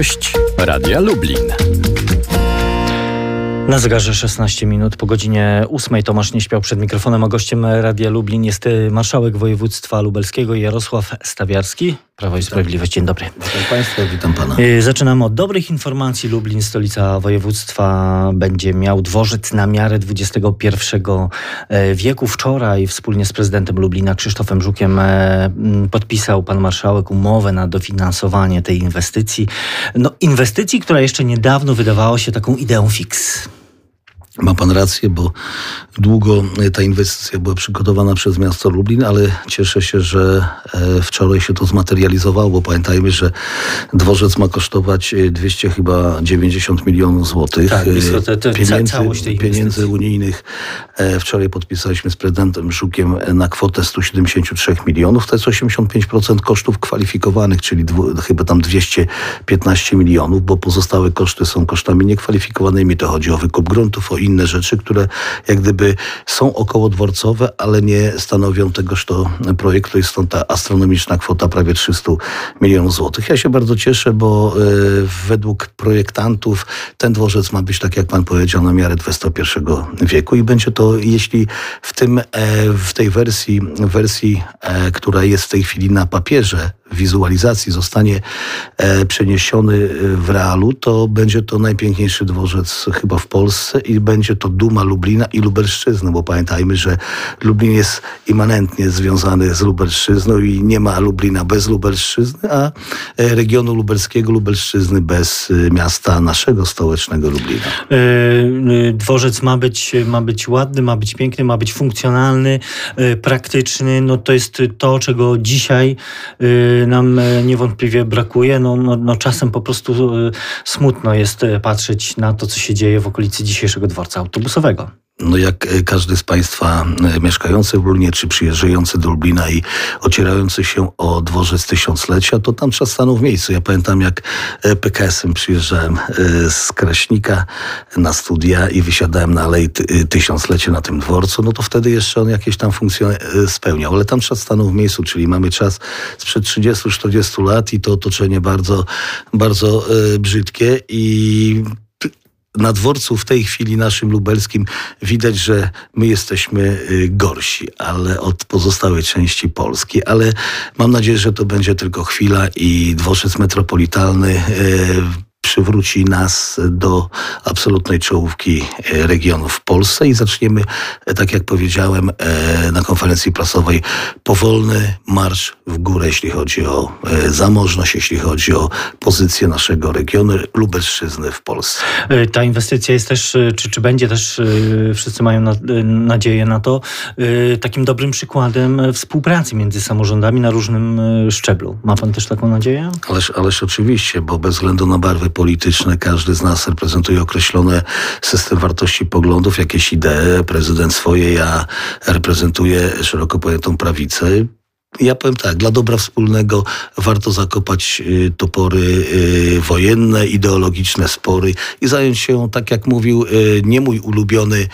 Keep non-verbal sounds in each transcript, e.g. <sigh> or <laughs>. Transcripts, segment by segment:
Gość Radia Lublin. Na zegarze 16 minut po godzinie 8 Tomasz nie śpiał przed mikrofonem, a gościem Radia Lublin jest marszałek województwa lubelskiego Jarosław Stawiarski. Prawo i Sprawiedliwość. Dzień dobry. Witam Państwa, witam Pana. Y, zaczynamy od dobrych informacji. Lublin, stolica województwa, będzie miał dworzec na miarę XXI e, wieku. Wczoraj wspólnie z prezydentem Lublina Krzysztofem Żukiem e, podpisał pan marszałek umowę na dofinansowanie tej inwestycji. No, inwestycji, która jeszcze niedawno wydawała się taką ideą fix. Ma pan rację, bo długo ta inwestycja była przygotowana przez miasto Lublin, ale cieszę się, że e, wczoraj się to zmaterializowało, bo pamiętajmy, że dworzec ma kosztować 200 e, chyba 90 milionów złotych. Tak, to, to, pieniędzy, całość tej pieniędzy unijnych. E, wczoraj podpisaliśmy z prezydentem Żukiem na kwotę 173 milionów. To jest 85% kosztów kwalifikowanych, czyli dwu, chyba tam 215 milionów, bo pozostałe koszty są kosztami niekwalifikowanymi. To chodzi o wykup gruntów, o inne rzeczy, które jak gdyby są okołodworcowe, ale nie stanowią tegoż to projektu. Jest stąd ta astronomiczna kwota prawie 300 milionów złotych. Ja się bardzo cieszę, bo y, według projektantów ten dworzec ma być, tak jak pan powiedział, na miarę XXI wieku i będzie to, jeśli w tym, e, w tej wersji, wersji, e, która jest w tej chwili na papierze, wizualizacji zostanie e, przeniesiony e, w realu, to będzie to najpiękniejszy dworzec chyba w Polsce i będzie to duma Lublina i Lubelszczyzny, bo pamiętajmy, że Lublin jest immanentnie związany z Lubelszczyzną i nie ma Lublina bez Lubelszczyzny, a e, regionu lubelskiego, Lubelszczyzny bez miasta naszego stołecznego Lublina. Dworzec ma być, ma być ładny, ma być piękny, ma być funkcjonalny, praktyczny. No to jest to, czego dzisiaj nam e, niewątpliwie brakuje. No, no, no czasem po prostu e, smutno jest e, patrzeć na to, co się dzieje w okolicy dzisiejszego dworca autobusowego no jak e, każdy z Państwa e, mieszkający w Lublinie, czy przyjeżdżający do Lublina i ocierający się o dworzec tysiąclecia, to tam trzeba stanąć w miejscu. Ja pamiętam, jak e, PKS-em przyjeżdżałem z Kraśnika na studia i wysiadałem na Alei Tysiąclecia na tym dworcu, no to wtedy jeszcze on jakieś tam funkcje spełniał. Ale tam trzeba stanąć w miejscu, czyli mamy czas sprzed 30-40 lat i to otoczenie bardzo, bardzo brzydkie i na dworcu w tej chwili naszym lubelskim widać, że my jesteśmy y, gorsi, ale od pozostałej części Polski, ale mam nadzieję, że to będzie tylko chwila i dworzec metropolitalny y, przywróci nas do absolutnej czołówki e, regionów w Polsce i zaczniemy, e, tak jak powiedziałem e, na konferencji prasowej, powolny marsz w górę, jeśli chodzi o zamożność, jeśli chodzi o pozycję naszego regionu Lubelszczyzny w Polsce. Ta inwestycja jest też, czy, czy będzie też, wszyscy mają na, nadzieję na to, takim dobrym przykładem współpracy między samorządami na różnym szczeblu. Ma pan też taką nadzieję? Ależ, ależ oczywiście, bo bez względu na barwy polityczne. Każdy z nas reprezentuje określony system wartości, poglądów, jakieś idee. Prezydent swoje, ja reprezentuję szeroko pojętą prawicę. Ja powiem tak, dla dobra wspólnego warto zakopać y, topory y, wojenne, ideologiczne spory i zająć się, tak jak mówił y, nie mój ulubiony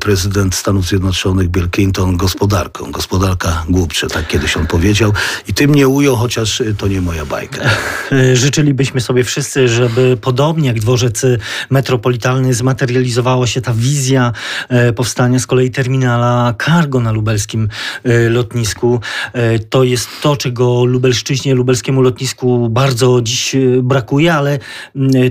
prezydent Stanów Zjednoczonych Bill Clinton, gospodarką. Gospodarka głupcze, tak kiedyś on powiedział. I tym nie ujął, chociaż to nie moja bajka. <laughs> Życzylibyśmy sobie wszyscy, żeby podobnie jak dworzec metropolitalny zmaterializowała się ta wizja powstania z kolei terminala cargo na lubelskim lotnisku to jest to, czego Lubelszczyźnie, lubelskiemu lotnisku bardzo dziś e, brakuje, ale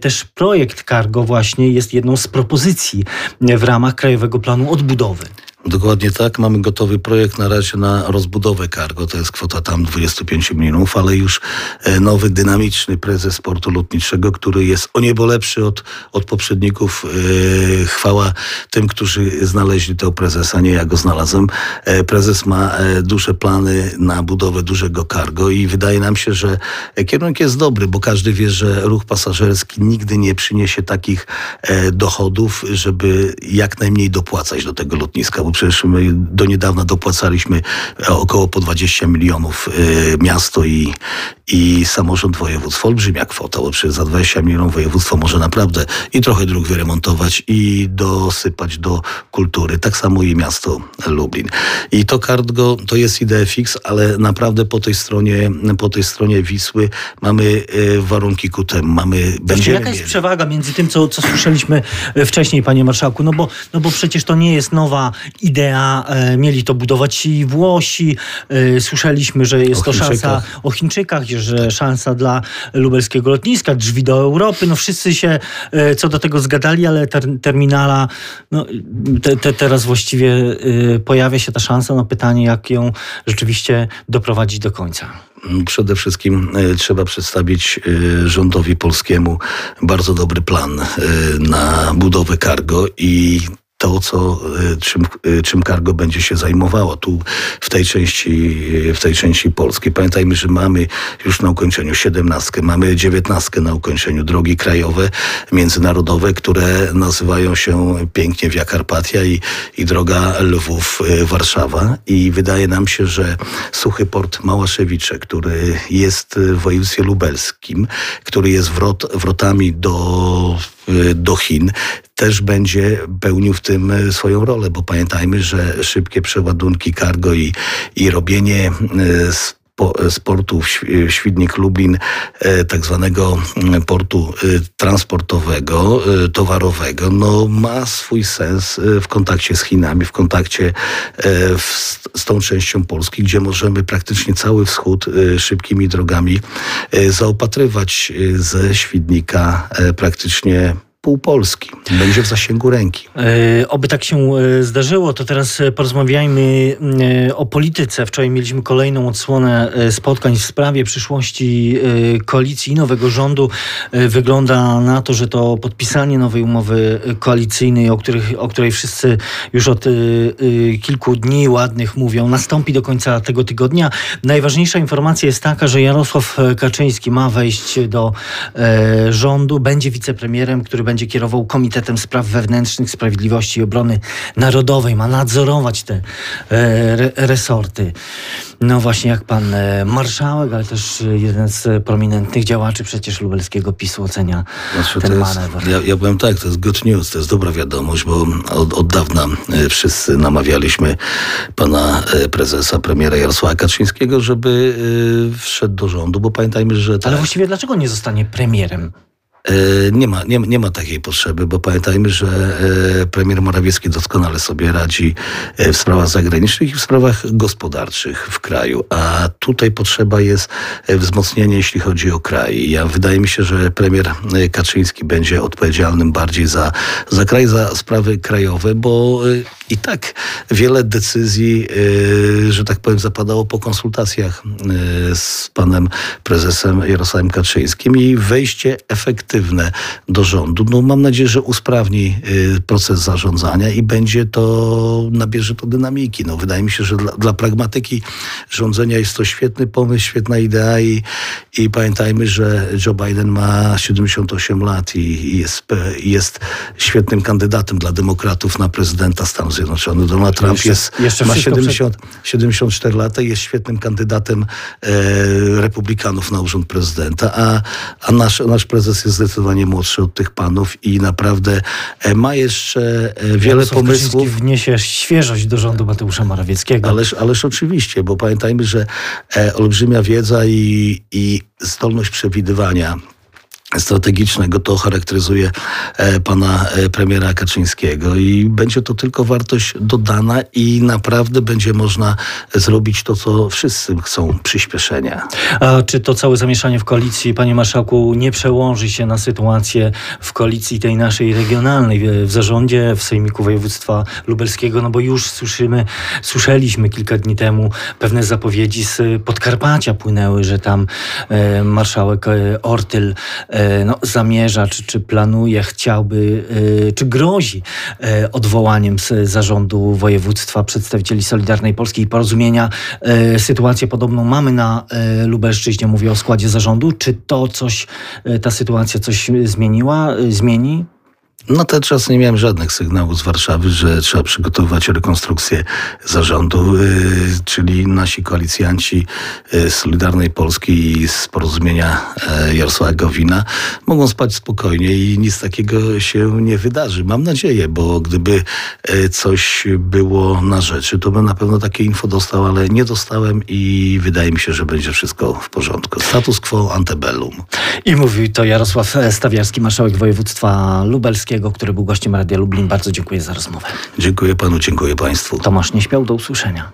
też projekt Cargo właśnie jest jedną z propozycji w ramach Krajowego Planu Odbudowy. Dokładnie tak. Mamy gotowy projekt na razie na rozbudowę cargo. To jest kwota tam 25 milionów, ale już e, nowy, dynamiczny prezes portu lotniczego, który jest o niebo lepszy od, od poprzedników. E, chwała tym, którzy znaleźli tego prezesa, nie ja go znalazłem. E, prezes ma duże plany na budowę dużego cargo i wydaje nam się, że kierunek jest dobry, bo każdy wie, że ruch pasażerski nigdy nie przyniesie takich dochodów, żeby jak najmniej dopłacać do tego lotniska, przecież my do niedawna dopłacaliśmy około po 20 milionów miasto i, i samorząd województwa. Olbrzymia kwota, bo przecież za 20 milionów województwo może naprawdę i trochę dróg wyremontować i dosypać do kultury. Tak samo i miasto Lublin. I to cargo to jest idea fix, ale naprawdę po tej stronie, po tej stronie Wisły mamy warunki ku temu. Mamy, będziemy jaka jest mieli. przewaga między tym, co, co słyszeliśmy wcześniej, panie marszałku? No bo, no bo przecież to nie jest nowa idea. E, mieli to budować i Włosi. E, słyszeliśmy, że jest o to szansa o Chińczykach, że szansa dla lubelskiego lotniska, drzwi do Europy. No wszyscy się e, co do tego zgadali, ale ter, terminala, no, te, te, teraz właściwie pojawia się ta szansa. No pytanie, jak ją rzeczywiście doprowadzić do końca. Przede wszystkim trzeba przedstawić rządowi polskiemu bardzo dobry plan na budowę cargo i to, co, y, czym, y, czym cargo będzie się zajmowało tu w tej części, w tej części Polski. Pamiętajmy, że mamy już na ukończeniu siedemnastkę, mamy dziewiętnastkę na ukończeniu drogi krajowe, międzynarodowe, które nazywają się pięknie Via Carpatia i, i droga Lwów-Warszawa. I wydaje nam się, że suchy port Małaszewicze, który jest w województwie lubelskim, który jest wrot, wrotami do do Chin, też będzie pełnił w tym e, swoją rolę, bo pamiętajmy, że szybkie przeładunki cargo i, i robienie e, z portu Świdnik-Lublin, e, tak zwanego mm, portu transportowego, towarowego, no ma swój sens w kontakcie z Chinami, w kontakcie z tą częścią Polski, gdzie możemy praktycznie cały wschód szybkimi drogami zaopatrywać ze Świdnika praktycznie pół Polski. Będzie w zasięgu ręki. E, oby tak się e, zdarzyło, to teraz e, porozmawiajmy o polityce. Wczoraj mieliśmy kolejną odsłonę spotkań w sprawie przyszłości koalicji i nowego rządu. Wygląda na to, że to podpisanie nowej umowy koalicyjnej, o, których, o której wszyscy już od kilku dni ładnych mówią, nastąpi do końca tego tygodnia. Najważniejsza informacja jest taka, że Jarosław Kaczyński ma wejść do rządu, będzie wicepremierem, który będzie będzie kierował Komitetem Spraw Wewnętrznych, Sprawiedliwości i Obrony Narodowej, ma nadzorować te e, resorty. No właśnie jak pan e, marszałek, ale też jeden z prominentnych działaczy przecież lubelskiego PiSu ocenia znaczy, ten jest, manewr. Ja, ja powiem tak, to jest good news, to jest dobra wiadomość, bo od, od dawna e, wszyscy namawialiśmy pana prezesa, premiera Jarosława Kaczyńskiego, żeby wszedł do rządu, bo pamiętajmy, że... Tak, ale właściwie dlaczego nie zostanie premierem? E, nie ma, nie, nie ma takiej potrzeby, bo pamiętajmy, że e, premier Morawiecki doskonale sobie radzi e, w sprawach zagranicznych i w sprawach gospodarczych w kraju, a tutaj potrzeba jest wzmocnienia, jeśli chodzi o kraj. Ja wydaje mi się, że premier Kaczyński będzie odpowiedzialnym bardziej za, za kraj, za sprawy krajowe, bo i tak wiele decyzji, że tak powiem, zapadało po konsultacjach z panem prezesem Jarosławem Kaczyńskim i wejście efektywne do rządu, no mam nadzieję, że usprawni y, proces zarządzania i będzie to, nabierze to dynamiki. No, wydaje mi się, że dla, dla pragmatyki rządzenia jest to świetny pomysł, świetna idea i, i pamiętajmy, że Joe Biden ma 78 lat i jest, jest świetnym kandydatem dla demokratów na prezydenta Stanów Zjednoczonych. Donald Trump jeszcze, jest, jeszcze ma 70, 74 lata i jest świetnym kandydatem e, republikanów na urząd prezydenta, a, a nasz, nasz prezes jest zdecydowanie młodszy od tych panów i naprawdę e, ma jeszcze e, wiele Jarosław pomysłów. Wniesie świeżość do rządu Mateusza Morawieckiego. Ależ, ależ oczywiście, bo pamiętajmy, że e, olbrzymia wiedza i, i zdolność przewidywania strategicznego. To charakteryzuje e, pana e, premiera Kaczyńskiego i będzie to tylko wartość dodana i naprawdę będzie można zrobić to, co wszyscy chcą, przyspieszenia. A czy to całe zamieszanie w koalicji, panie marszałku, nie przełoży się na sytuację w koalicji tej naszej regionalnej, w zarządzie, w Sejmiku Województwa Lubelskiego, no bo już słyszymy, słyszeliśmy kilka dni temu pewne zapowiedzi z Podkarpacia płynęły, że tam e, marszałek Ortyl E, no, zamierza, czy, czy planuje, chciałby, e, czy grozi e, odwołaniem z zarządu województwa przedstawicieli Solidarnej Polski i Porozumienia. Sytuację podobną mamy na Lubelszczyźnie, mówię o składzie zarządu. Czy to coś, ta sytuacja coś zmieniła, zmieni? Na ten czas nie miałem żadnych sygnałów z Warszawy, że trzeba przygotowywać rekonstrukcję zarządu, y, czyli nasi koalicjanci y, z Solidarnej Polski i z porozumienia e, Jarosława Gowina mogą spać spokojnie i nic takiego się nie wydarzy. Mam nadzieję, bo gdyby coś było na rzeczy, to bym na pewno takie info dostał, ale nie dostałem i wydaje mi się, że będzie wszystko w porządku. Status quo antebellum. I mówił to Jarosław Stawiarski, marszałek województwa lubelskiego, który był gościem Radia Lublin. Bardzo dziękuję za rozmowę. Dziękuję panu, dziękuję państwu. Tomasz nie śmiał, do usłyszenia.